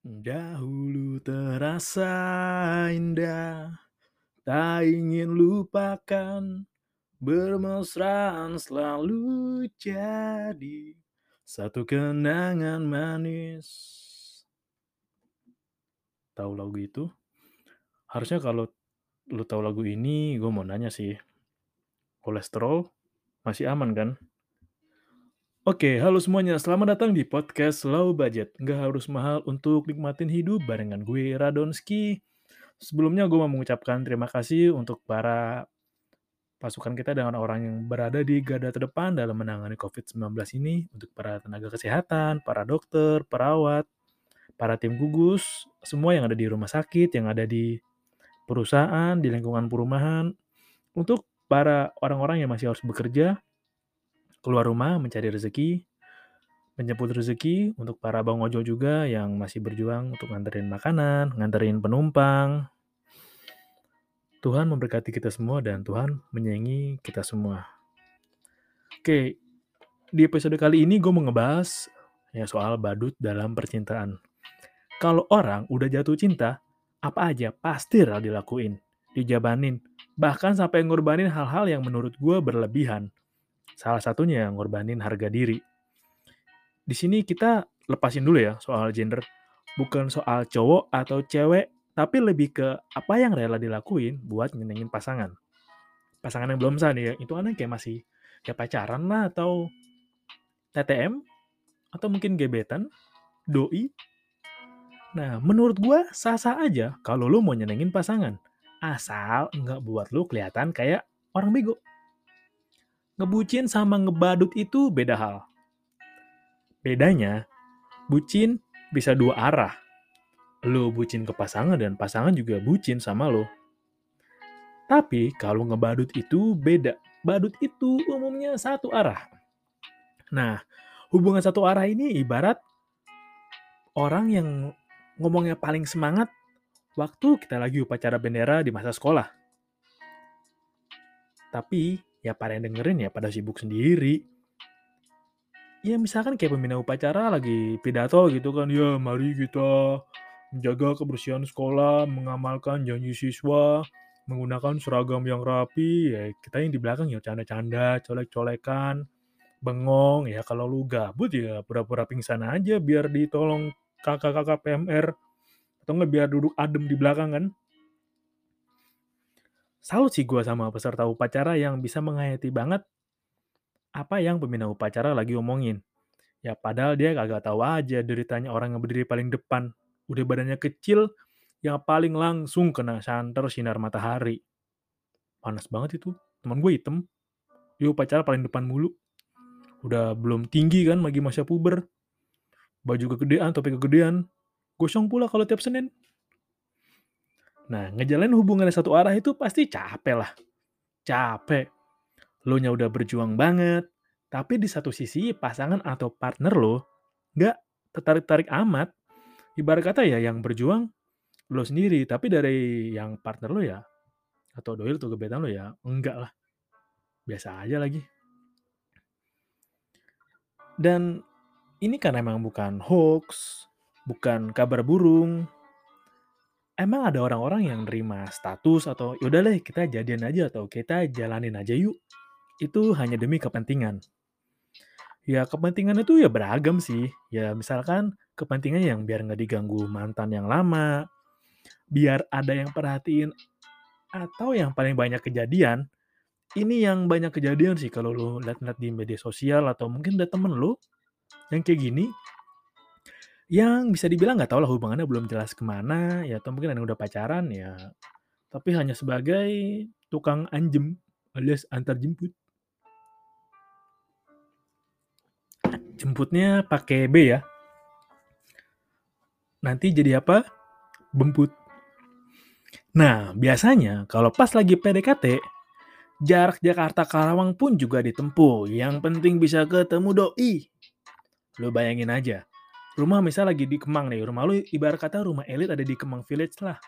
Dahulu terasa indah, tak ingin lupakan, bermesraan selalu jadi satu kenangan manis. Tahu lagu itu? Harusnya kalau lu tahu lagu ini, gue mau nanya sih, kolesterol masih aman kan? Oke, halo semuanya. Selamat datang di podcast Low Budget. Nggak harus mahal untuk nikmatin hidup barengan gue, Radonski. Sebelumnya gue mau mengucapkan terima kasih untuk para pasukan kita dengan orang yang berada di garda terdepan dalam menangani COVID-19 ini, untuk para tenaga kesehatan, para dokter, perawat, para tim gugus, semua yang ada di rumah sakit, yang ada di perusahaan, di lingkungan perumahan, untuk para orang-orang yang masih harus bekerja, keluar rumah mencari rezeki, menjemput rezeki untuk para bang ojol juga yang masih berjuang untuk nganterin makanan, nganterin penumpang. Tuhan memberkati kita semua dan Tuhan menyayangi kita semua. Oke, di episode kali ini gue mau ngebahas ya soal badut dalam percintaan. Kalau orang udah jatuh cinta, apa aja pasti rela dilakuin, dijabanin, bahkan sampai ngorbanin hal-hal yang menurut gue berlebihan. Salah satunya ngorbanin harga diri. Di sini kita lepasin dulu ya soal gender. Bukan soal cowok atau cewek, tapi lebih ke apa yang rela dilakuin buat nyenengin pasangan. Pasangan yang belum sah nih ya, itu kan kayak masih kayak pacaran lah atau TTM atau mungkin gebetan, doi. Nah, menurut gua sah-sah aja kalau lu mau nyenengin pasangan. Asal nggak buat lu kelihatan kayak orang bego. Ngebucin sama ngebadut itu beda hal. Bedanya, bucin bisa dua arah. Lo bucin ke pasangan dan pasangan juga bucin sama lo. Tapi kalau ngebadut itu beda. Badut itu umumnya satu arah. Nah, hubungan satu arah ini ibarat orang yang ngomongnya paling semangat waktu kita lagi upacara bendera di masa sekolah. Tapi ya pada yang dengerin ya pada sibuk sendiri. Ya misalkan kayak pembina upacara lagi pidato gitu kan, ya mari kita menjaga kebersihan sekolah, mengamalkan janji siswa, menggunakan seragam yang rapi, ya kita yang di belakang ya canda-canda, colek-colekan, bengong, ya kalau lu gabut ya pura-pura pingsan aja biar ditolong kakak-kakak PMR, atau nggak biar duduk adem di belakang kan. Salut sih gue sama peserta upacara yang bisa menghayati banget apa yang pembina upacara lagi omongin. Ya padahal dia kagak tahu aja deritanya orang yang berdiri paling depan. Udah badannya kecil, yang paling langsung kena santer sinar matahari. Panas banget itu. Teman gue hitam. Dia upacara paling depan mulu. Udah belum tinggi kan lagi masa puber. Baju kegedean, topi kegedean. Gosong pula kalau tiap Senin. Nah, ngejalanin hubungan satu arah itu pasti capek lah. Capek. Lo nya udah berjuang banget, tapi di satu sisi pasangan atau partner lo nggak tertarik-tarik amat. Ibarat kata ya yang berjuang lo sendiri, tapi dari yang partner lo ya, atau doi atau gebetan lo ya, enggak lah. Biasa aja lagi. Dan ini kan emang bukan hoax, bukan kabar burung, emang ada orang-orang yang nerima status atau yaudah deh kita jadian aja atau kita jalanin aja yuk. Itu hanya demi kepentingan. Ya kepentingan itu ya beragam sih. Ya misalkan kepentingan yang biar nggak diganggu mantan yang lama, biar ada yang perhatiin atau yang paling banyak kejadian, ini yang banyak kejadian sih kalau lu lihat-lihat di media sosial atau mungkin ada temen lu yang kayak gini, yang bisa dibilang nggak tahu lah hubungannya belum jelas ke mana, ya atau mungkin ada udah pacaran ya, tapi hanya sebagai tukang anjem alias antar jemput. Jemputnya pakai B ya. Nanti jadi apa? Bemput. Nah, biasanya kalau pas lagi PDKT, jarak Jakarta Karawang pun juga ditempuh. Yang penting bisa ketemu doi. Lu bayangin aja. Rumah misal lagi di Kemang nih. Rumah lu ibarat kata rumah elit ada di Kemang Village lah.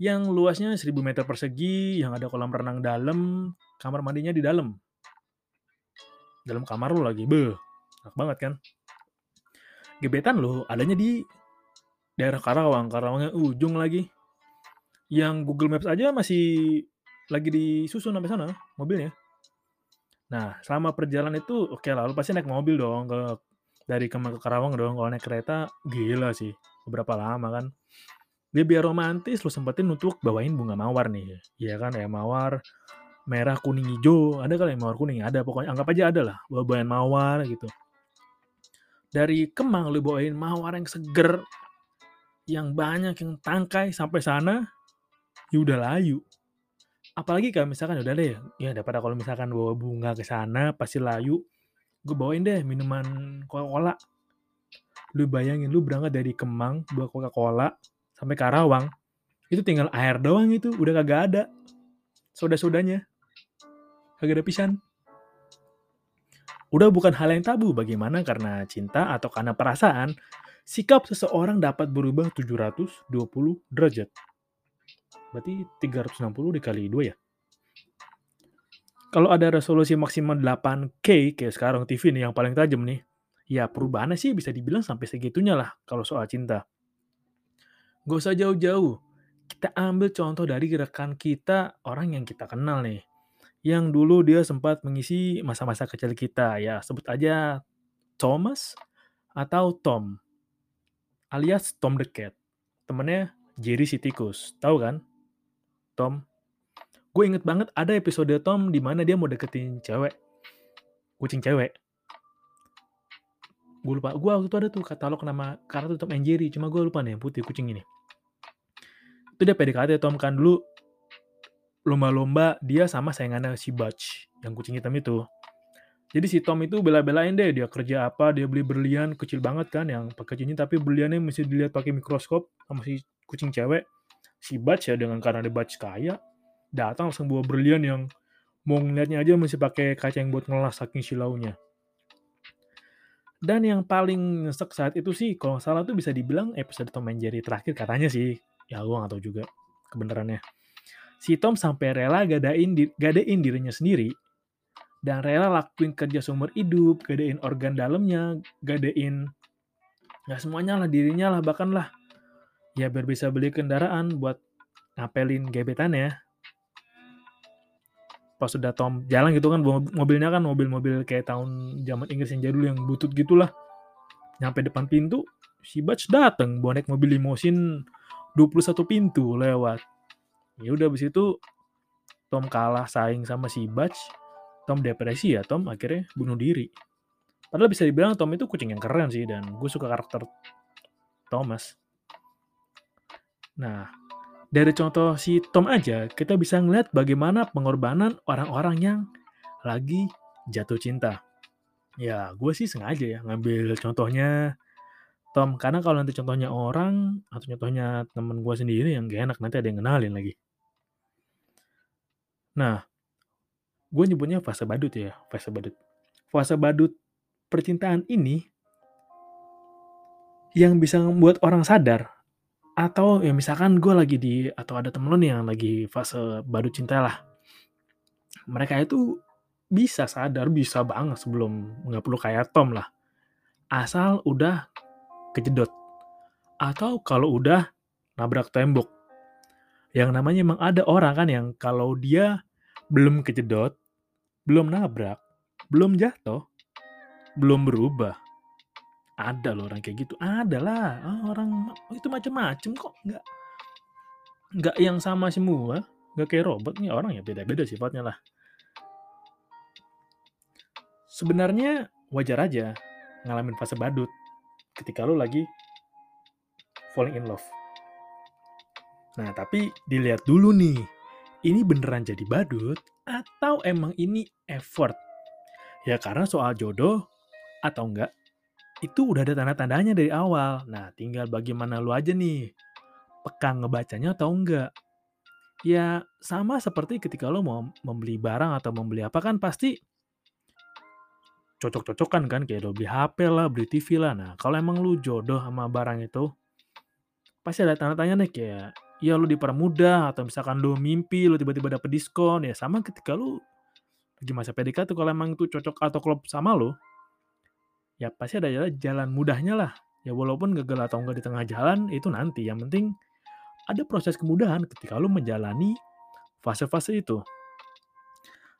Yang luasnya 1000 meter persegi, yang ada kolam renang dalam, kamar mandinya di dalam. Dalam kamar lu lagi. Beuh, enak banget kan? Gebetan lu adanya di daerah Karawang. Karawangnya ujung lagi. Yang Google Maps aja masih lagi disusun sampai sana mobilnya. Nah, selama perjalanan itu oke lah, lu pasti naik mobil dong ke dari Kemang ke Karawang dong. Kalau naik kereta gila sih, beberapa lama kan. Dia biar romantis, lu sempetin untuk bawain bunga mawar nih. Iya kan, ya mawar merah, kuning, hijau. Ada kali yang mawar kuning? Ada, pokoknya anggap aja ada lah. Bawa-bawain mawar gitu. Dari Kemang lu bawain mawar yang seger, yang banyak, yang tangkai sampai sana, ya udah layu. Apalagi kalau misalkan udah deh, ya daripada kalau misalkan bawa bunga ke sana pasti layu. Gue bawain deh minuman Coca-Cola. Lu bayangin lu berangkat dari Kemang bawa Coca-Cola sampai Karawang. Itu tinggal air doang itu, udah kagak ada. Soda-sodanya. Kagak ada pisan. Udah bukan hal yang tabu bagaimana karena cinta atau karena perasaan, sikap seseorang dapat berubah 720 derajat. Berarti 360 dikali 2 ya. Kalau ada resolusi maksimal 8K kayak sekarang TV nih yang paling tajam nih, ya perubahannya sih bisa dibilang sampai segitunya lah kalau soal cinta. Gak usah jauh-jauh. Kita ambil contoh dari rekan kita, orang yang kita kenal nih. Yang dulu dia sempat mengisi masa-masa kecil kita. Ya, sebut aja Thomas atau Tom. Alias Tom the Cat. Temennya Jerry si tikus. Tahu kan? Tom. Gue inget banget ada episode Tom di mana dia mau deketin cewek. Kucing cewek. Gue lupa. Gue waktu itu ada tuh katalog nama karakter Tom and Jerry. Cuma gue lupa nih yang putih kucing ini. Itu dia PDKT Tom kan dulu lomba-lomba dia sama sayangannya si Butch yang kucing hitam itu. Jadi si Tom itu bela-belain deh dia kerja apa, dia beli berlian kecil banget kan yang pakai cincin tapi berliannya mesti dilihat pakai mikroskop sama si kucing cewek. Si Butch ya dengan karena dia Butch kaya, datang langsung bawa berlian yang mau ngeliatnya aja mesti pakai kaca yang buat ngelas saking silaunya. Dan yang paling nyesek saat itu sih, kalau nggak salah tuh bisa dibilang episode Tom and Jerry terakhir katanya sih. Ya gue nggak tahu juga kebenarannya. Si Tom sampai rela gadain, di, gadein dirinya sendiri dan rela lakuin kerja seumur hidup, gadein organ dalamnya, gadein ya semuanya lah dirinya lah bahkan lah ya biar bisa beli kendaraan buat ngapelin gebetannya. Pas sudah Tom jalan gitu kan mobilnya kan mobil-mobil kayak tahun zaman Inggris yang jadul yang butut gitulah. Nyampe depan pintu, si Butch dateng bonek mobil limosin 21 pintu lewat. Ya udah habis itu Tom kalah saing sama si Butch. Tom depresi ya, Tom akhirnya bunuh diri. Padahal bisa dibilang Tom itu kucing yang keren sih, dan gue suka karakter Thomas. Nah, dari contoh si Tom aja, kita bisa ngeliat bagaimana pengorbanan orang-orang yang lagi jatuh cinta. Ya, gue sih sengaja ya ngambil contohnya Tom, karena kalau nanti contohnya orang, atau contohnya temen gue sendiri yang gak enak, nanti ada yang kenalin lagi. Nah, gue nyebutnya fase badut ya, fase badut. Fase badut percintaan ini yang bisa membuat orang sadar atau ya misalkan gue lagi di atau ada temen lo nih yang lagi fase badut cinta lah. Mereka itu bisa sadar bisa banget sebelum nggak perlu kayak Tom lah. Asal udah kejedot. Atau kalau udah nabrak tembok. Yang namanya emang ada orang kan yang kalau dia belum kejedot belum nabrak belum jatuh belum berubah ada loh orang kayak gitu ada lah oh, orang itu macam-macam kok nggak nggak yang sama semua, nggak kayak robot nih orang ya beda-beda sifatnya lah. Sebenarnya wajar aja ngalamin fase badut ketika lo lagi falling in love. Nah, tapi dilihat dulu nih, ini beneran jadi badut atau emang ini effort? Ya karena soal jodoh atau enggak, itu udah ada tanda-tandanya dari awal. Nah, tinggal bagaimana lu aja nih, peka ngebacanya atau enggak. Ya, sama seperti ketika lo mau membeli barang atau membeli apa kan pasti cocok-cocokan kan, kayak lo beli HP lah, beli TV lah. Nah, kalau emang lu jodoh sama barang itu, pasti ada tanda-tanya nih kayak ya lu dipermudah atau misalkan lu mimpi lu tiba-tiba dapet diskon ya sama ketika lu lagi masa PDKT kalau emang itu cocok atau klop sama lu ya pasti ada jalan mudahnya lah. Ya walaupun gagal atau enggak di tengah jalan itu nanti. Yang penting ada proses kemudahan ketika lu menjalani fase-fase itu.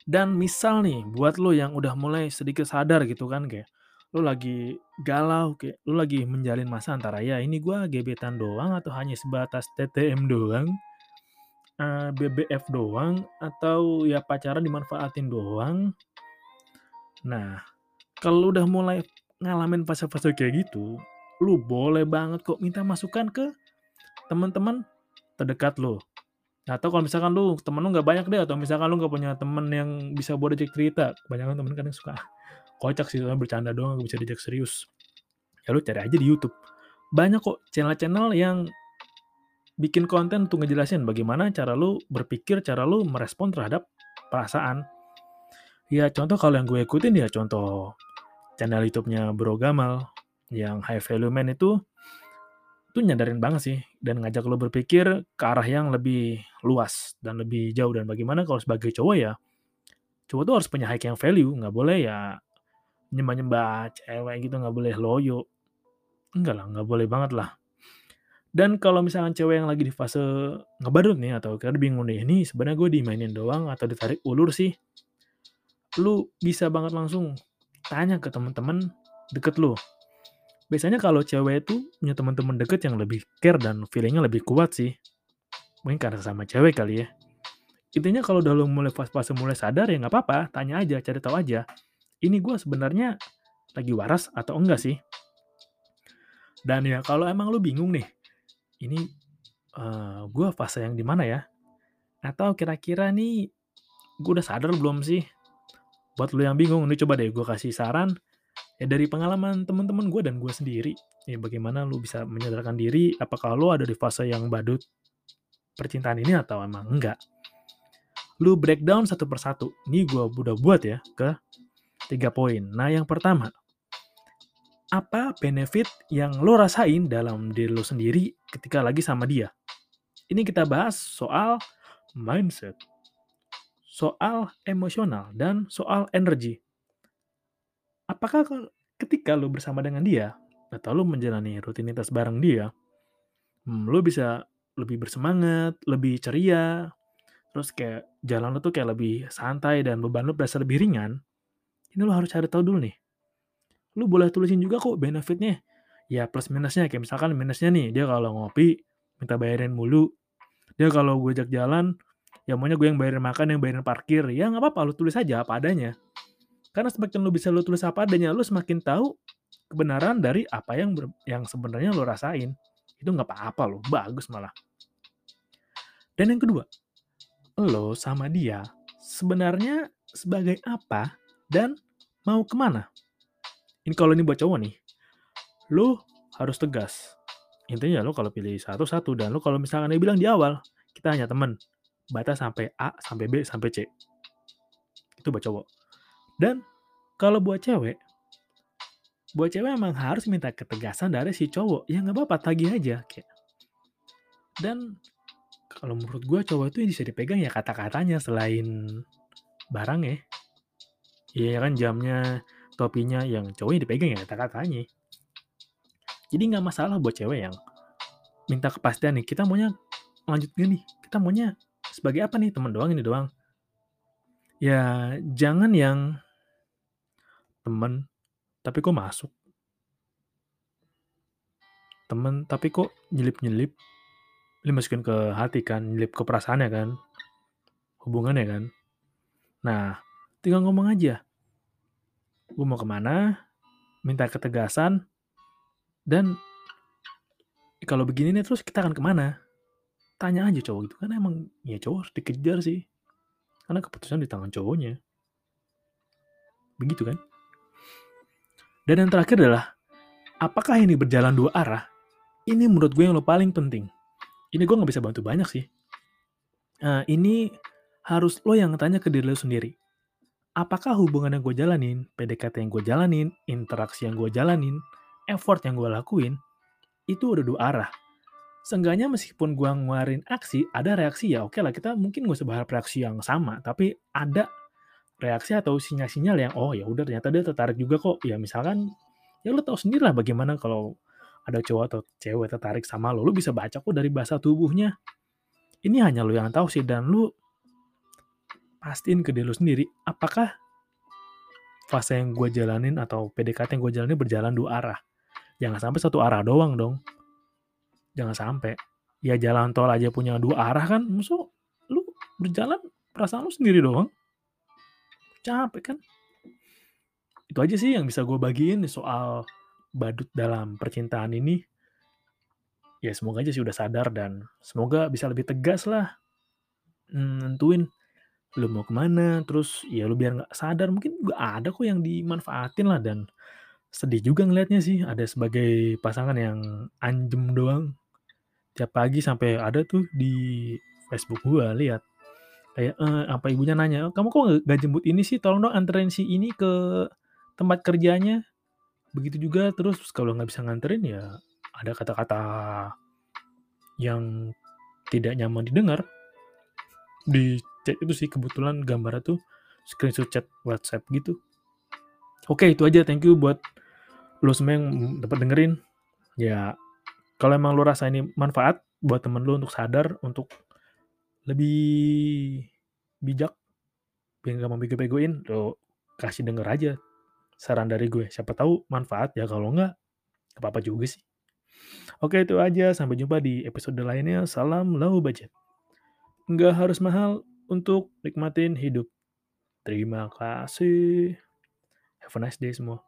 Dan misal nih buat lo yang udah mulai sedikit sadar gitu kan kayak lu lagi galau kayak lu lagi menjalin masa antara ya ini gua gebetan doang atau hanya sebatas TTM doang eh, BBF doang atau ya pacaran dimanfaatin doang? Nah kalau udah mulai ngalamin fase-fase kayak gitu lu boleh banget kok minta masukan ke teman-teman terdekat lo atau kalau misalkan lu temen lu nggak banyak deh atau misalkan lu nggak punya temen yang bisa buat ajak cerita. Kebanyakan temen kan yang suka kocak sih bercanda doang gak bisa diajak serius. Ya lu cari aja di YouTube. Banyak kok channel-channel yang bikin konten untuk ngejelasin bagaimana cara lu berpikir, cara lu merespon terhadap perasaan. Ya contoh kalau yang gue ikutin ya contoh channel YouTube-nya Bro Gamal yang High Value Man itu itu nyadarin banget sih dan ngajak lo berpikir ke arah yang lebih luas dan lebih jauh. Dan bagaimana kalau sebagai cowok ya cowok tuh harus punya high yang value. Nggak boleh ya nyembah-nyembah cewek gitu nggak boleh loyo. Enggak lah nggak boleh banget lah. Dan kalau misalkan cewek yang lagi di fase ngebadut nih atau kira bingung nih ini sebenarnya gue dimainin doang atau ditarik ulur sih? Lu bisa banget langsung tanya ke teman-teman deket lu biasanya kalau cewek itu punya teman-teman deket yang lebih care dan feelingnya lebih kuat sih mungkin karena sama cewek kali ya intinya kalau udah lu mulai fase-fase mulai sadar ya nggak apa-apa tanya aja cari tahu aja ini gue sebenarnya lagi waras atau enggak sih? Dan ya kalau emang lu bingung nih, ini uh, eh, gue fase yang di mana ya? Atau kira-kira nih gue udah sadar belum sih? Buat lu yang bingung, ini coba deh gue kasih saran ya dari pengalaman teman-teman gue dan gue sendiri. Ya bagaimana lu bisa menyadarkan diri apakah lu ada di fase yang badut percintaan ini atau emang enggak. Lu breakdown satu persatu. Ini gue udah buat ya ke tiga poin. Nah, yang pertama, apa benefit yang lo rasain dalam diri lo sendiri ketika lagi sama dia? Ini kita bahas soal mindset, soal emosional, dan soal energi. Apakah ketika lo bersama dengan dia, atau lo menjalani rutinitas bareng dia, hmm, lo bisa lebih bersemangat, lebih ceria, terus kayak jalan lo tuh kayak lebih santai dan beban lo berasa lebih ringan, ini lo harus cari tahu dulu nih. Lu boleh tulisin juga kok benefitnya. Ya plus minusnya, kayak misalkan minusnya nih, dia kalau ngopi, minta bayarin mulu. Dia kalau gue jalan, ya maunya gue yang bayarin makan, yang bayarin parkir. Ya nggak apa-apa, lu tulis aja apa adanya. Karena semakin lu bisa lu tulis apa adanya, lu semakin tahu kebenaran dari apa yang yang sebenarnya lu rasain. Itu nggak apa-apa lo, bagus malah. Dan yang kedua, lo sama dia sebenarnya sebagai apa dan mau ke mana? Ini kalau ini buat cowok nih, lu harus tegas. Intinya lo kalau pilih satu-satu dan lo kalau misalkan dia bilang di awal, kita hanya temen. Batas sampai A, sampai B, sampai C. Itu buat cowok. Dan kalau buat cewek, buat cewek emang harus minta ketegasan dari si cowok. Ya nggak apa-apa, tagih aja. Kayak. Dan kalau menurut gue cowok itu bisa dipegang ya kata-katanya selain barang ya. Iya kan jamnya, topinya yang cowoknya dipegang ya kata-katanya. Jadi nggak masalah buat cewek yang minta kepastian nih, kita maunya lanjut gini, kita maunya sebagai apa nih, teman doang ini doang. Ya jangan yang temen tapi kok masuk. Temen tapi kok nyelip-nyelip. lu masukin ke hati kan, nyelip ke perasaannya kan, hubungannya kan. Nah, tinggal ngomong aja. Gue mau ke mana, minta ketegasan, dan kalau begini nih terus kita akan ke mana? Tanya aja cowok itu kan emang ya cowok harus dikejar sih. Karena keputusan di tangan cowoknya. Begitu kan? Dan yang terakhir adalah, apakah ini berjalan dua arah? Ini menurut gue yang lo paling penting. Ini gue nggak bisa bantu banyak sih. Uh, ini harus lo yang tanya ke diri lo sendiri. Apakah hubungan yang gue jalanin, PDKT yang gue jalanin, interaksi yang gue jalanin, effort yang gue lakuin, itu udah dua arah. Seenggaknya meskipun gue ngeluarin aksi, ada reaksi ya oke lah kita mungkin gak usah reaksi yang sama, tapi ada reaksi atau sinyal-sinyal yang oh ya udah ternyata dia tertarik juga kok. Ya misalkan ya lo tau sendiri lah bagaimana kalau ada cowok atau cewek tertarik sama lo, lo bisa baca kok dari bahasa tubuhnya. Ini hanya lo yang tahu sih dan lo pastiin ke diri lo sendiri apakah fase yang gue jalanin atau PDKT yang gue jalanin berjalan dua arah. Jangan sampai satu arah doang dong. Jangan sampai. Ya jalan tol aja punya dua arah kan. Musuh lu berjalan perasaan lu sendiri doang. Capek kan. Itu aja sih yang bisa gue bagiin soal badut dalam percintaan ini. Ya semoga aja sih udah sadar dan semoga bisa lebih tegas lah. Hmm, nentuin lu mau ke mana terus ya lu biar nggak sadar mungkin gak ada kok yang dimanfaatin lah dan sedih juga ngelihatnya sih ada sebagai pasangan yang anjem doang tiap pagi sampai ada tuh di Facebook gua lihat kayak eh, apa ibunya nanya kamu kok gak jemput ini sih tolong dong anterin si ini ke tempat kerjanya begitu juga terus kalau nggak bisa nganterin ya ada kata-kata yang tidak nyaman didengar di chat itu sih kebetulan gambarnya tuh screenshot chat WhatsApp gitu. Oke, itu aja. Thank you buat lo semua yang dapat dengerin. Ya, kalau emang lo rasa ini manfaat buat temen lo untuk sadar, untuk lebih bijak, biar gak mau bego-begoin, lo kasih denger aja saran dari gue. Siapa tahu manfaat ya, kalau enggak, apa-apa juga sih. Oke, itu aja. Sampai jumpa di episode lainnya. Salam low budget. Nggak harus mahal, untuk nikmatin hidup. Terima kasih. Have a nice day semua.